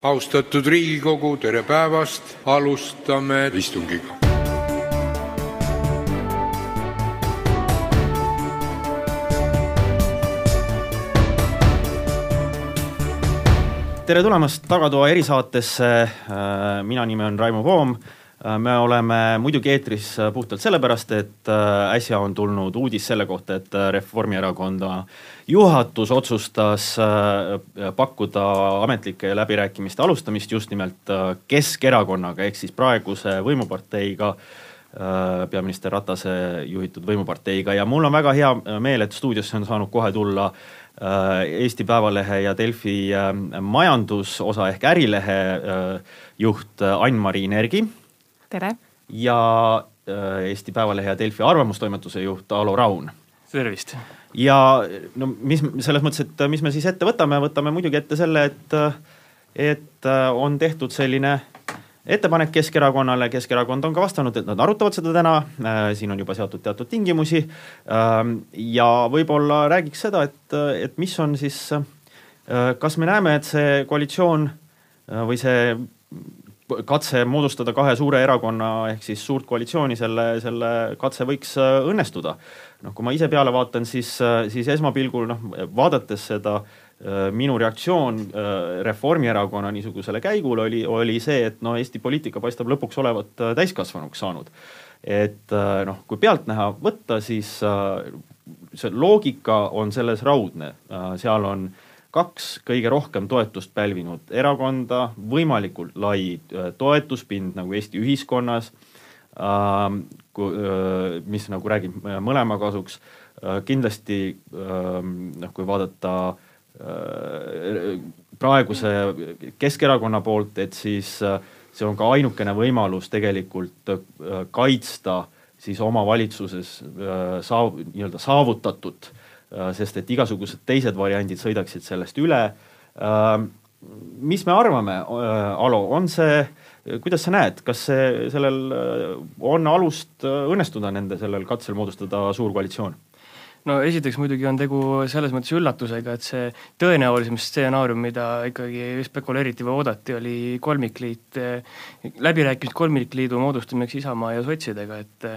austatud Riigikogu, tere päevast, alustame istungit. tere tulemast Tagatoa erisaatesse, mina nimi on Raimo Voom Äh, me oleme muidugi eetris äh, puhtalt sellepärast, et äh, äsja on tulnud uudis selle kohta, et Reformierakonda juhatus otsustas pakkuda ametlike läbirääkimiste alustamist just nimelt Keskerakonnaga ehk siis praeguse võimuparteiga peaminister Ratase juhitud võimuparteiga. Ja mul on väga hea meel, et stuudiosse on saanud kohe tulla Eesti Päevalehe ja Delfi majandusosa ehk ärilehe juht Ain-Mari Nergi tere! ja äh, Eesti Päevalehe ja Delfi arvamustoimetuse juht Alo Raun. tervist! ja no mis selles mõttes, et mis me siis ette võtame, võtame muidugi ette selle, et, et äh, on tehtud selline ettepanek Keskerakonnale, Keskerakond on ka vastanud, et nad arutavad seda täna, äh, siin on juba seatud teatud tingimusi ähm, ja võib-olla räägiks seda, et, et mis on siis, kas me näeme, et see koalitsioon või see katse moodustada kahe suure erakonna ehk siis suurt koalitsiooni, selle, selle katse võiks äh, õnnestuda. noh, kui ma ise peale vaatan, siis, äh, siis esmapilgul noh, vaadates seda äh, minu reaktsioon Reformierakonna niisugusele käigule oli, oli see, et no Eesti poliitika paistab lõpuks olevat täiskasvanuks saanud. et noh, kui pealtnäha võtta, siis see loogika on selles raudne, seal on äh, kaks kõige rohkem toetust pälvinud erakonda, võimalikult lai äh, toetuspind nagu Eesti ühiskonnas ähm,, äh, mis nagu räägib äh, mõlema kasuks kindlasti ähm, noh, kui vaadata praeguse Keskerakonna poolt, et siis see on ka ainukene võimalus tegelikult kaitsta siis oma valitsuses saav-, nii-öelda saavutatud Äh, sest et igasugused teised variandid sõidaksid sellest üle. Äh, mis me arvame, äh, Alo, on see, kuidas sa näed, kas see, sellel on alust õnnestuda nende sellel katsel moodustada suur koalitsioon? no esiteks muidugi on tegu selles mõttes üllatusega, et see tõenäolisem stsenaarium, mida ikkagi spekuleeriti või oodati, oli kolmikliit, läbirääkimised kolmikliidu moodustamiseks Isamaa ja sotsidega, et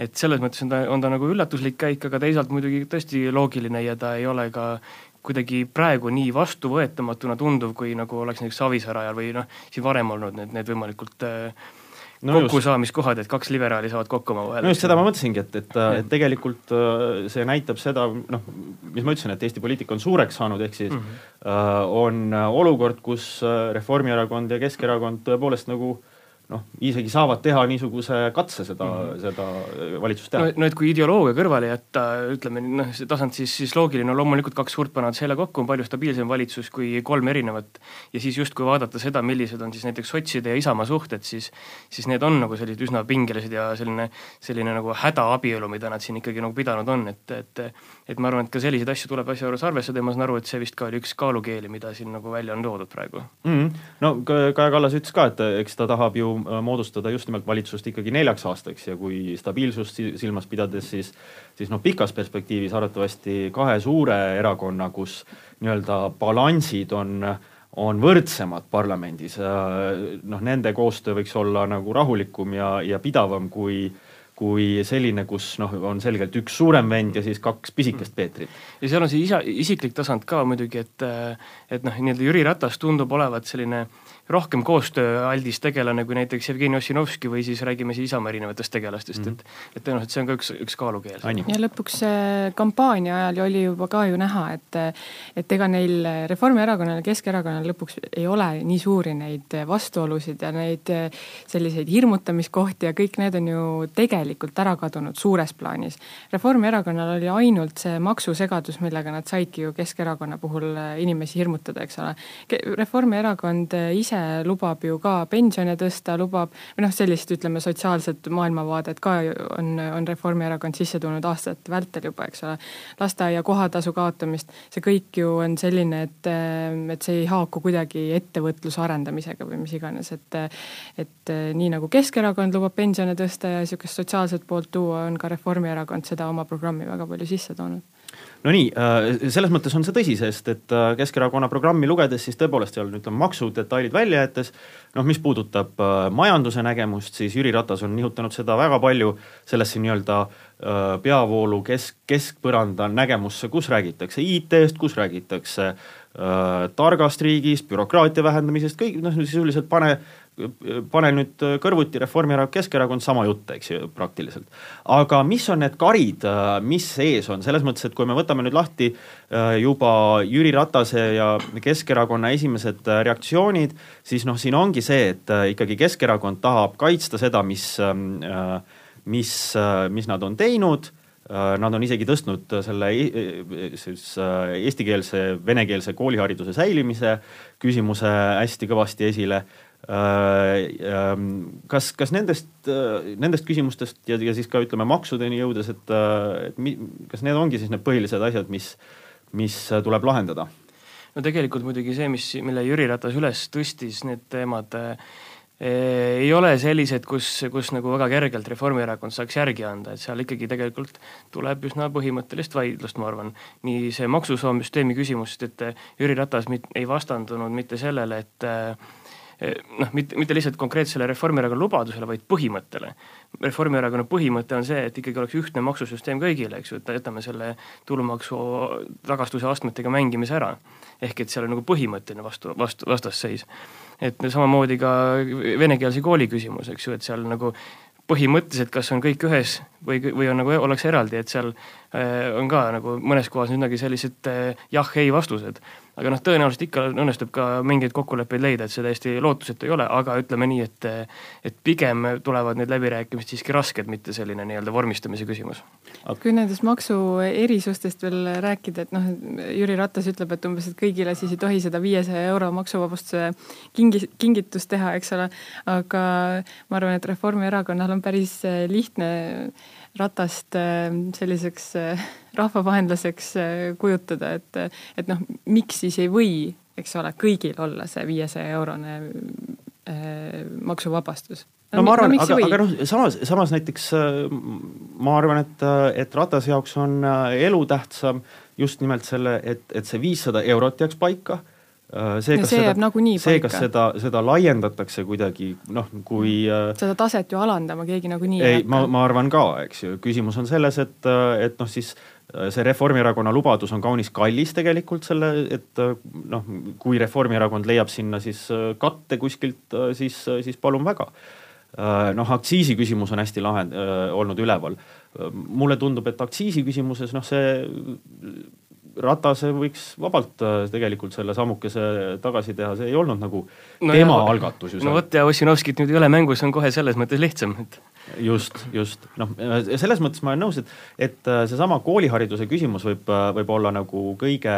et selles mõttes on ta, on ta nagu üllatuslik käik, aga teisalt muidugi tõesti loogiline ja ta ei ole ka kuidagi praegu nii vastuvõetamatuna tunduv, kui nagu oleks näiteks Savisaare ajal või noh, siin varem olnud need, need võimalikult äh, no kokkusaamiskohad, et kaks liberaali saavad kokku omavahel. no just seda ma mõtlesingi, et, et, et tegelikult äh, see näitab seda, noh, mis ma ütlesin, et Eesti poliitika on suureks saanud, ehk siis mm -hmm. on olukord, kus Reformierakond ja Keskerakond tõepoolest nagu äh, noh, isegi saavad teha niisuguse katse seda mm, -hmm. seda valitsust teha. no, no et kui ideoloogia kõrvale jätta, ütleme noh, see tasand siis, siis loogiline on loomulikult kaks suurt panevad selja kokku, on palju stabiilsem valitsus kui kolm erinevat ja siis justkui vaadata seda, millised on siis näiteks sotside ja Isamaa suhted, siis siis need on nagu sellised üsna pingelised ja selline, selline nagu hädaabielu, mida nad siin ikkagi nagu pidanud on, et, et et ma arvan, et ka selliseid asju tuleb asja juures arvestada ja ma saan aru, et see vist ka oli üks kaalukeeli, mida siin nagu välja on toodud praegu mm. -hmm. no Kaja Kallas ütles ka, et eks ta tahab ju Äh, moodustada just nimelt valitsust ikkagi neljaks aastaks ja kui stabiilsust silmas pidades, siis, siis noh, pikas perspektiivis arvatavasti kahe suure erakonna, kus nii-öelda balansid on on võrdsemad parlamendis, äh, noh nende koostöö võiks olla nagu rahulikum ja, ja pidavam kui kui selline, kus noh, on selgelt üks suurem vend ja siis kaks pisikest Peetrit. ja seal on see isa, isiklik tasand ka muidugi, et et noh, nii-öelda Jüri Ratas tundub olevat selline äh, rohkem koostööaldis tegelane kui näiteks Jevgeni Ossinovski või siis räägime siis Isamaa erinevatest tegelastest mm, -hmm. et et tõenäoliselt see on ka üks, üks kaalukeel. ja lõpuks kampaania ajal oli juba ka ju näha, et et ega neil Reformierakonnal ja Keskerakonnal lõpuks ei ole nii suuri neid vastuolusid ja neid selliseid hirmutamiskohti ja kõik need on ju tegelikult ära kadunud suures plaanis. Reformierakonnal oli ainult see maksusegadus, millega nad saidki ju Keskerakonna puhul inimesi hirmutada, eks ole. Reformierakond ise lubab ju ka pensione tõsta, lubab või noh, sellist ütleme sotsiaalset maailmavaadet ka on, on Reformierakond sisse tulnud aastate vältel juba, eks ole. lasteaia kohatasu kaotamist, see kõik ju on selline, et, et see ei haaku kuidagi ettevõtluse arendamisega või mis iganes, et et nii nagu Keskerakond lubab pensione tõsta ja niisugust sotsiaalset poolt tuua, on ka Reformierakond seda oma programmi väga palju sisse toonud no nii, selles mõttes on see tõsi, sest et Keskerakonna programmi lugedes siis tõepoolest seal ütleme maksudetailid välja jättes, noh mis puudutab majanduse nägemust, siis Jüri Ratas on nihutanud seda väga palju sellesse nii-öelda peavoolu kesk, keskpõranda nägemusse, kus räägitakse IT-st, kus räägitakse äh, targast riigist, bürokraatia vähendamisest, kõik noh, sisuliselt pane pane nüüd kõrvuti Reformierakond, Keskerakond, sama jutt, eks ju, praktiliselt. aga mis on need karid, mis ees on, selles mõttes, et kui me võtame nüüd lahti äh, juba Jüri Ratase ja Keskerakonna esimesed äh, reaktsioonid, siis noh, siin ongi see, et äh, ikkagi Keskerakond tahab kaitsta seda, mis, ähm, mis, mis nad on teinud. Nad on isegi tõstnud selle siis eestikeelse, venekeelse koolihariduse säilimise küsimuse hästi kõvasti esile kas, kas nendest, äh, nendest küsimustest ja, ja siis ka ütleme maksudeni jõudes, et, äh, et mi, kas need ongi siis need põhilised asjad, mis, mis tuleb lahendada? no tegelikult muidugi see, mis, mille Jüri Ratas üles tõstis, need teemad äh, ei ole sellised, kus, kus nagu väga kergelt Reformierakond saaks järgi anda, et seal ikkagi tegelikult tuleb üsna põhimõttelist vaidlust, ma arvan. nii see maksusüsteemi küsimus, et Jüri Ratas mit, ei vastandunud mitte sellele, et äh, noh, mitte, mitte lihtsalt konkreetsele Reformierakonna lubadusele, vaid põhimõttele. Reformierakonna põhimõte on see, et ikkagi oleks ühtne maksusüsteem kõigile, eks ju, et jätame selle tulumaksu tagastuse astmetega mängimise ära. ehk et seal on nagu põhimõtteline vastu, vastu, vastasseis. et samamoodi ka venekeelse kooli küsimus, eks ju, et seal nagu põhimõtteliselt, kas on kõik ühes või, või on nagu, ollakse eraldi, et seal on ka nagu mõnes kohas üsnagi sellised äh, jah-ei vastused aga noh, tõenäoliselt ikka õnnestub ka mingeid kokkuleppeid leida, et see täiesti lootusetu ei ole, aga ütleme nii, et et pigem tulevad need läbirääkimised siiski rasked, mitte selline nii-öelda vormistamise küsimus. kui nendest maksuerisustest veel rääkida, et noh, Jüri Ratas ütleb, et umbes, et kõigile siis ei tohi seda viiesaja euro maksuvabastuse kingi, kingitust teha, eks ole, aga ma arvan, et Reformierakonnal on päris lihtne Ratast äh, selliseks äh, rahvavaenlaseks äh, kujutada, et, et noh, miks siis ei või, eks ole, kõigil olla see viiesaja eurone maksuvabastus? No, no ma arvan no,, aga, aga noh, samas, samas näiteks ma arvan, et, et Ratase jaoks on elutähtsam just nimelt selle, et, et see viissada eurot jääks paika see, kas see seda, see, kas seda, seda laiendatakse kuidagi noh, kui äh, seda taset ju alandama keegi nagunii ei, ei, ma, ma arvan ka, eks ju, küsimus on selles, et, äh, et noh, siis see Reformierakonna lubadus on kaunis kallis tegelikult selle, et noh, kui Reformierakond leiab sinna siis katte kuskilt, siis, siis palun väga. noh, aktsiisi küsimus on hästi lahend-, olnud üleval. mulle tundub, et aktsiisi küsimuses noh, see Ratase võiks vabalt äh, tegelikult selle sammukese tagasi teha, see ei olnud nagu no tema ja, algatus ju. no vot ja Ossinovskit nüüd ei ole mängus, on kohe selles mõttes lihtsam, et just, just, noh selles mõttes ma olen nõus, et, et äh, seesama koolihariduse küsimus võib, äh, võib olla nagu kõige,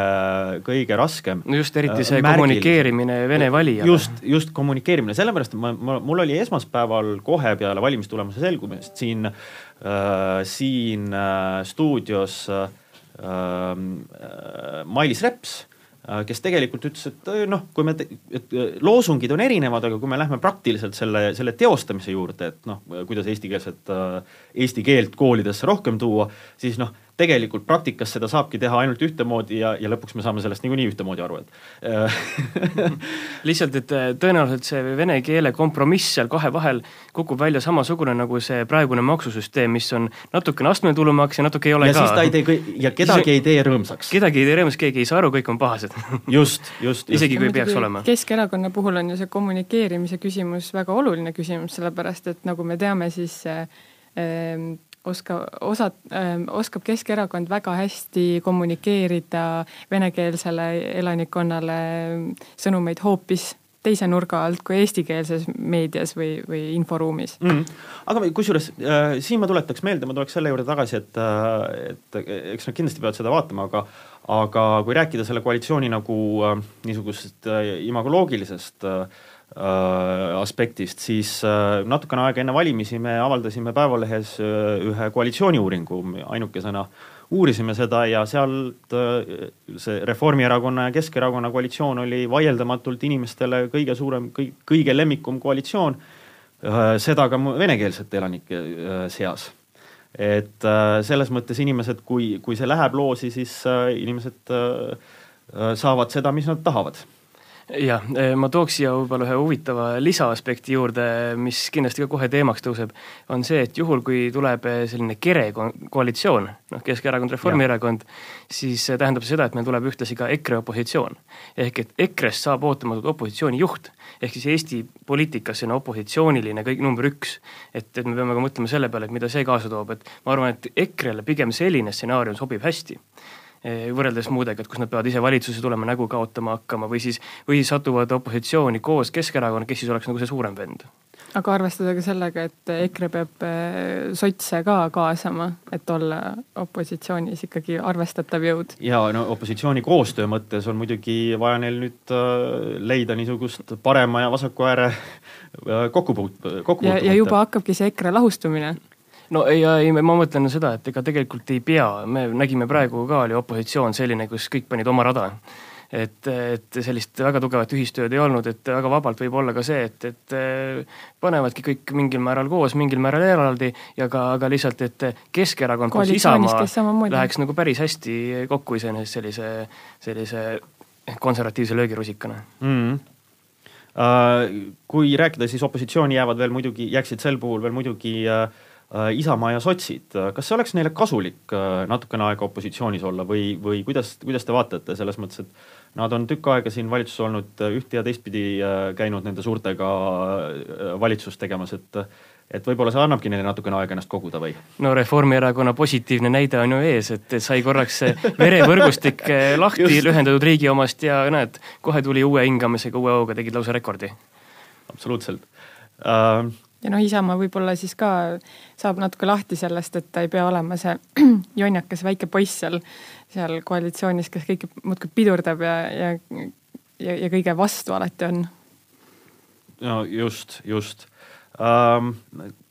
kõige raskem. no just, eriti see Märgil. kommunikeerimine Vene valijale. just, just kommunikeerimine, sellepärast ma, ma, mul oli esmaspäeval kohe peale valimistulemuse selgumist siin äh,, siin äh, stuudios äh, Mailis Reps, äh, kes tegelikult ütles, et äh, noh, kui me, et loosungid on erinevad, aga kui me lähme praktiliselt selle, selle teostamise juurde, et noh, kuidas eestikeelset, eesti keelt koolidesse rohkem tuua, siis noh tegelikult praktikas seda saabki teha ainult ühtemoodi ja, ja lõpuks me saame sellest niikuinii ühtemoodi aru, et lihtsalt, et äh, tõenäoliselt see vene keele kompromiss seal kahe vahel kukub välja samasugune nagu see praegune maksusüsteem, mis on natukene astmeline tulumaks ja natuke ei ole ja ka. siis ta ei tee, ja kedagi ei tee rõõmsaks. kedagi ei tee rõõmsaks, keegi ei saa aru, kõik on pahased just, just, just.. isegi kui peaks olema. Keskerakonna puhul on ju see kommunikeerimise küsimus väga oluline küsimus, sellepärast et nagu me teame, siis äh, oska, osad äh,, oskab Keskerakond väga hästi kommunikeerida venekeelsele elanikkonnale sõnumeid hoopis teise nurga alt kui eestikeelses meedias või, või inforuumis mm. -hmm. aga kusjuures äh, siin ma tuletaks meelde, ma tuleks selle juurde tagasi, et äh,, et eks nad kindlasti peavad seda vaatama, aga aga kui rääkida selle koalitsiooni nagu äh, niisugusest äh, imagoloogilisest äh, Äh, aspektist, siis äh, natukene aega enne valimisi me avaldasime Päevalehes äh, ühe koalitsiooniuuringu, ainukesena uurisime seda ja sealt see Reformierakonna ja Keskerakonna koalitsioon oli vaieldamatult inimestele kõige suurem, kõige lemmikum koalitsioon, seda ka venekeelsete elanike seas. Et äh, selles mõttes inimesed, kui, kui see läheb loosi, siis äh, inimesed saavad seda, mis nad tahavad jah, ma tooks siia võib-olla ühe huvitava lisaaspekti juurde, mis kindlasti ka kohe teemaks tõuseb, on see, et juhul, kui tuleb selline kere koalitsioon, noh, Keskerakond, Reformierakond, siis see tähendab seda, et meil tuleb ühtlasi ka EKRE opositsioon. ehk et EKRE-st saab ootamatult opositsiooni juht, ehk siis Eesti poliitikas selline opositsiooniline kõik number üks. et, et me peame ka mõtlema selle peale, et mida see kaasa toob, et ma arvan, et EKRE-le pigem selline stsenaarium sobib hästi Eh, võrreldes muudega, et kus nad peavad ise valitsusse tulema, nägu kaotama hakkama või siis, või siis satuvad opositsiooni koos Keskerakonna, kes siis oleks nagu see suurem vend aga arvestada ka sellega, et EKRE peab eh, sotse ka kaasama, et olla opositsioonis ikkagi arvestatav jõud. ja no opositsiooni koostöö mõttes on muidugi vaja neil nüüd äh, leida niisugust parema ja vasaku ääre äh, kokkupuut-, kokkupuutepunkte. ja, ja juba hakkabki see EKRE lahustumine no ei, ei, ma mõtlen seda, et ega tegelikult ei pea, me nägime praegu ka oli opositsioon selline, kus kõik panid oma rada. et, et sellist väga tugevat ühistööd ei olnud, et väga vabalt võib olla ka see, et, et panevadki kõik mingil määral koos, mingil määral eraldi ja ka, aga lihtsalt, et Keskerakond koos Isamaa läheks nagu päris hästi kokku iseenesest sellise, sellise konservatiivse löögirusikana mm. -hmm kui rääkida, siis opositsiooni jäävad veel muidugi, jääksid sel puhul veel muidugi Äh, Isamaa ja sotsid, kas see oleks neile kasulik äh, natukene aega opositsioonis olla või, või kuidas, kuidas te vaatate selles mõttes, et nad on tükk aega siin valitsuses olnud äh, ühte ja teistpidi käinud nende suurtega valitsust tegemas, et et võib-olla see annabki neile natukene aega ennast koguda või? no Reformierakonna positiivne näide on ju ees, et sai korraks see verevõrgustik lahti lühendatud riigi omast ja näed, kohe tuli uue hingamisega, uue hooga, tegid lausa rekordi. absoluutselt uh, ja noh, Isamaa võib-olla siis ka saab natuke lahti sellest, et ta ei pea olema see jonnakas väike poiss seal, seal koalitsioonis, kes kõike muudkui pidurdab ja, ja, ja, ja kõige vastu alati on. no just, just um,.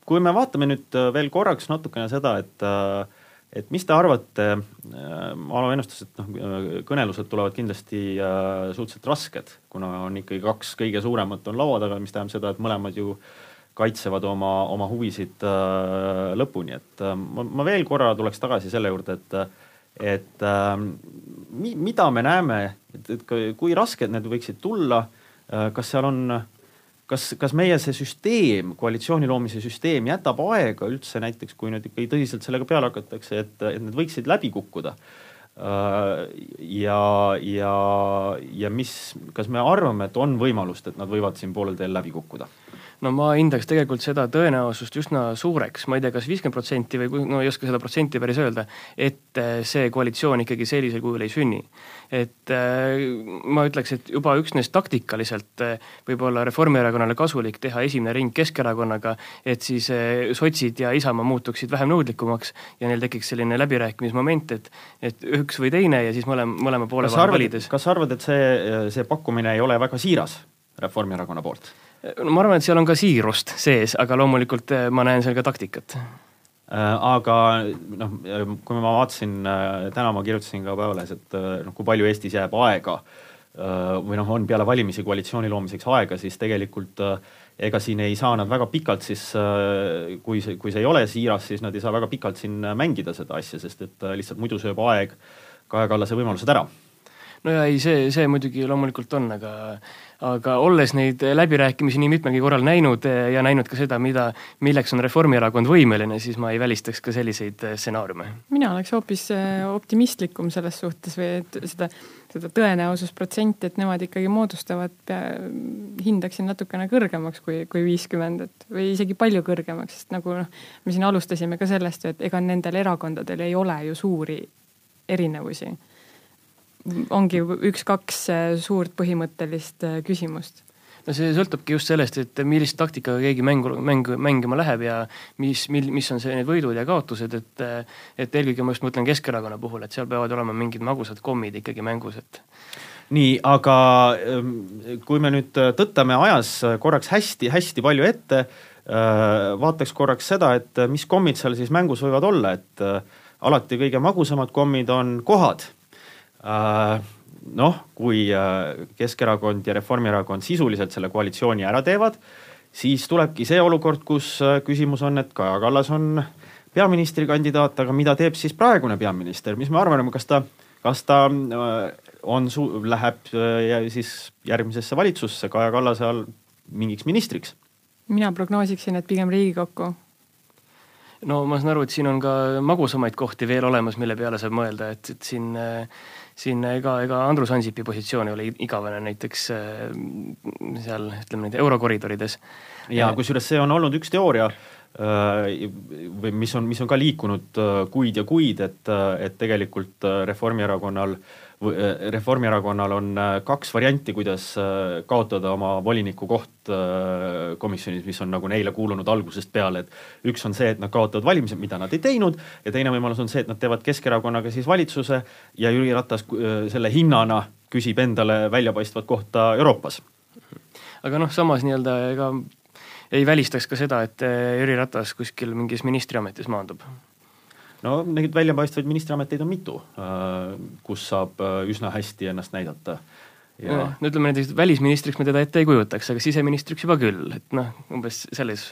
kui me vaatame nüüd veel korraks natukene seda, et uh, et mis te arvate, Alo ennustas, et noh, kõnelused tulevad kindlasti äh, suhteliselt rasked, kuna on ikkagi kaks kõige suuremat on laua taga, mis tähendab seda, et mõlemad ju äh, kaitsevad oma, oma huvisid äh, lõpuni, et äh, ma, ma veel korra tuleks tagasi selle juurde, et et äh, mi, mida me näeme, et, et kui rasked need võiksid tulla äh,, kas seal on, kas, kas meie see süsteem, koalitsiooni loomise süsteem jätab aega üldse näiteks, kui nüüd ikkagi tõsiselt sellega peale hakatakse, et, et need võiksid läbi kukkuda äh,. ja, ja, ja mis, kas me arvame, et on võimalust, et nad võivad siin poolel teel läbi kukkuda? No ma hindaks tegelikult seda tõenäosust üsna suureks, ma ei tea, kas viiskümmend protsenti või no ei oska seda protsenti päris öelda, et äh, see koalitsioon ikkagi sellisel kujul ei sünni. et äh, ma ütleks, et juba üksnes taktikaliselt äh, võib olla Reformierakonnale kasulik teha esimene ring Keskerakonnaga, et siis sotsid ja Isamaa muutuksid vähem nõudlikumaks ja neil tekiks selline läbirääkimismoment, et et üks või teine ja siis mõlema, mõlema poole vahel valides. kas sa arvad, et see, see pakkumine ei ole väga siiras Reformierakonna poolt? No ma arvan, et seal on ka siirust sees, aga loomulikult eh, ma näen seal ka taktikat. Äh, aga noh, kui ma vaatasin, äh, täna ma kirjutasin ka Päevalehes, et äh, noh, kui palju Eestis jääb aega või noh, on peale valimisi koalitsiooni loomiseks aega, siis tegelikult ega siin ei saa nad väga pikalt siis, kui see, kui see ei ole siiras, siis nad ei saa väga pikalt siin mängida seda asja, sest et lihtsalt muidu sööb aeg Kaja Kallase võimalused ära no ja ei, see, see muidugi loomulikult on, aga aga olles neid läbirääkimisi nii mitmelgi korral näinud eh, ja näinud ka seda, mida, milleks on Reformierakond võimeline, siis ma ei välistaks ka selliseid eh, stsenaariume. mina oleks hoopis eh, optimistlikum selles suhtes või et seda, seda tõenäosusprotsenti, et nemad ikkagi moodustavad, hindaksin natukene kõrgemaks kui, kui viiskümmend, et või isegi palju kõrgemaks, sest nagu noh, me siin alustasime ka sellest ju, et ega nendel erakondadel ei ole ju suuri erinevusi ongi üks-kaks äh, suurt põhimõttelist äh, küsimust. No see sõltubki just sellest, et millist taktikaga keegi mängu, mängu, mängima läheb ja mis, mil-, mis on see, need võidud ja kaotused, et et eelkõige ma just mõtlen Keskerakonna puhul, et seal peavad olema mingid magusad kommid ikkagi mängus, et nii, aga ähm, kui me nüüd tõttame ajas korraks hästi-hästi palju ette, äh, vaataks korraks seda, et mis kommid seal siis mängus võivad olla, et alati kõige magusamad kommid on kohad. Äh, noh, kui äh, Keskerakond ja Reformierakond sisuliselt selle koalitsiooni ära teevad, siis tulebki see olukord, kus äh, küsimus on, et Kaja Kallas on peaministrikandidaat, aga mida teeb siis praegune peaminister, mis me arvame, kas ta, kas ta on su-, läheb siis järgmisesse valitsusse Kaja Kallase all mingiks ministriks? mina prognoosiksin, et pigem Riigikokku no ma saan aru, et siin on ka magusamaid kohti veel olemas, mille peale saab mõelda, et, et siin siin ega, ega Andrus Ansipi positsioon ei ole igavene näiteks seal ütleme nüüd eurokoridorides. ja kusjuures see on olnud üks teooria, või mis on, mis on ka liikunud kuid ja kuid, et, et tegelikult Reformierakonnal Äh, Reformierakonnal on äh, kaks varianti, kuidas äh, kaotada oma voliniku koht komisjonis, mis on nagu neile kuulunud algusest peale, et üks on see, et nad kaotavad valimised, mida nad ei teinud, ja teine võimalus on see, et nad teevad Keskerakonnaga siis valitsuse ja Jüri Ratas selle hinnana küsib endale väljapaistvat kohta Euroopas. aga noh, samas nii-öelda ega ei välistaks ka seda, et Jüri Ratas kuskil mingis ministriametis maandub no neid väljapaistvaid ministriameteid on mitu, äh, kus saab äh, üsna hästi ennast näidata. Ja no ütleme näiteks välisministriks me teda ette ei kujutaks, aga siseministriks juba küll, et noh, umbes selles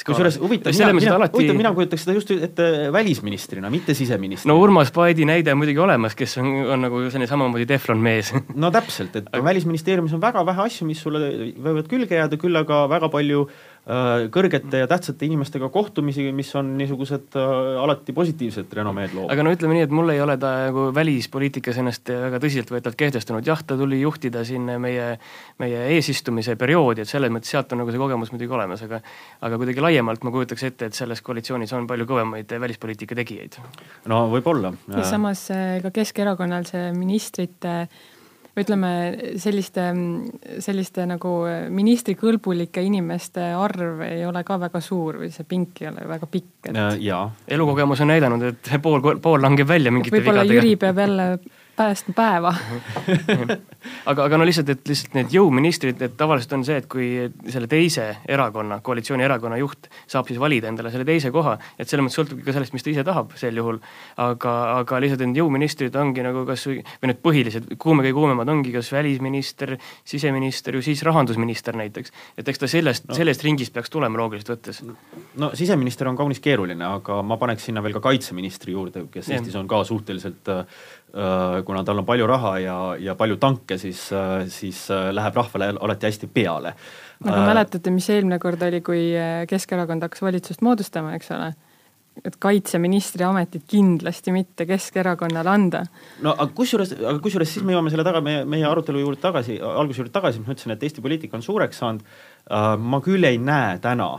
kusjuures huvitav, mina, mina, alati... huvitav, mina kujutaks seda just ette välisministrina, mitte siseministrina. no Urmas Paeti näide on muidugi olemas, kes on, on nagu selline samamoodi teflon mees. No täpselt, et aga... välisministeeriumis on väga vähe asju, mis sulle võivad külge jääda, küll aga väga palju Äh, kõrgete ja tähtsate inimestega kohtumisi, mis on niisugused äh, alati positiivset renomeed loovad. aga no ütleme nii, et mul ei ole ta nagu välispoliitikas ennast väga tõsiseltvõetavalt kehtestanud, jah, ta tuli juhtida siin meie, meie eesistumise perioodi, et selles mõttes sealt on nagu see kogemus muidugi olemas, aga aga kuidagi laiemalt ma kujutaks ette, et selles koalitsioonis on palju kõvemaid välispoliitika tegijaid. no võib-olla. ja samas ka Keskerakonnal see ministrite äh, ütleme, selliste, selliste nagu ministrikõlbulike inimeste arv ei ole ka väga suur või see pink ei ole väga pikk et.... jaa. elukogemus on näidanud, et pool, pool langeb välja mingite võib-olla Jüri peab jälle päästma päeva aga, aga no lihtsalt, et lihtsalt need jõuministrid, et tavaliselt on see, et kui selle teise erakonna, koalitsioonierakonna juht saab siis valida endale selle teise koha, et selles mõttes sõltubki ka sellest, mis ta ise tahab sel juhul, aga, aga lihtsalt need jõuministrid ongi nagu kas või, või need põhilised, kuume kõige kuumemad ongi kas välisminister, siseminister ju siis rahandusminister näiteks. et eks ta sellest no., sellest ringist peaks tulema loogiliselt võttes. no siseminister on kaunis keeruline, aga ma paneks sinna veel ka kaitseministri juurde, kes ja. Eestis on ka suhteliselt äh, Äh, kuna tal on palju raha ja, ja palju tanke, siis, äh, siis äh, läheb rahvale alati hästi peale. aga mäletate, mis eelmine kord oli, kui Keskerakond hakkas valitsust moodustama, eks ole? et kaitseministri ametit kindlasti mitte Keskerakonnale anda. no aga kusjuures, aga kusjuures siis me jõuame selle taga, meie, meie arutelu juurde tagasi, alguse juurde tagasi, ma ütlesin, et Eesti poliitika on suureks saanud. ma küll ei näe täna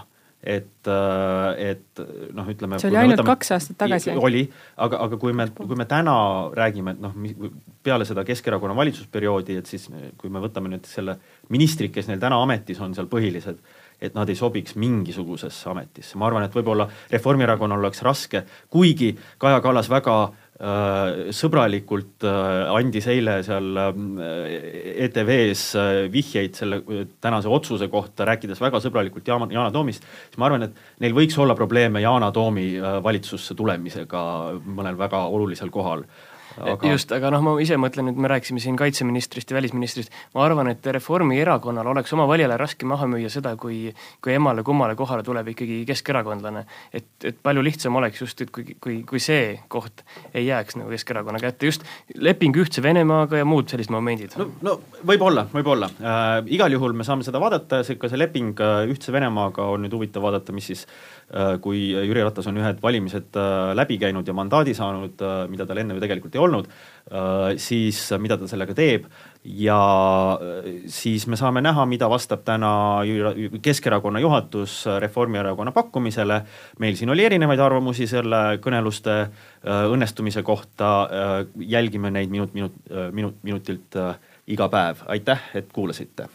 et, äh, et noh, ütleme. see oli ainult võtame, kaks aastat tagasi. oli, aga, aga kui me, kui me täna räägime, et noh, peale seda Keskerakonna valitsusperioodi, et siis kui me võtame nüüd selle ministrid, kes neil täna ametis on seal põhilised, et nad ei sobiks mingisugusesse ametisse, ma arvan, et võib-olla Reformierakonnal oleks raske, kuigi Kaja Kallas väga Äh, sõbralikult äh, andis eile seal äh, ETV-s vihjeid selle tänase otsuse kohta, rääkides väga sõbralikult Yana, Yana Toomist, siis ma arvan, et neil võiks olla probleeme Yana Toomi valitsusse tulemisega mõnel väga olulisel kohal aga... just, aga noh, ma ise mõtlen, et me rääkisime siin kaitseministrist ja välisministrist, ma arvan, et Reformierakonnal oleks oma valijale raske maha müüa seda, kui kui emmale-kummale kohale tuleb ikkagi keskerakondlane. et, et palju lihtsam oleks just, et kui, kui, kui see koht ei jääks nagu Keskerakonna kätte, just leping Ühtse Venemaaga ja muud sellised momendid. no, no võib-olla, võib-olla äh,, igal juhul me saame seda vaadata, see, ka see leping äh, Ühtse Venemaaga on nüüd huvitav vaadata, mis siis äh, kui Jüri Ratas on ühed valimised äh, läbi käinud ja mandaadi saanud, mida tal enne ju tegelikult ei olnud, äh, siis mida ta sellega teeb? Ja äh, siis me saame näha, mida vastab täna Keskerakonna juhatus Reformierakonna pakkumisele. meil siin oli erinevaid arvamusi selle kõneluste äh, õnnestumise kohta, jälgime neid minut, minut, minut, minutilt iga päev, aitäh, et kuulasite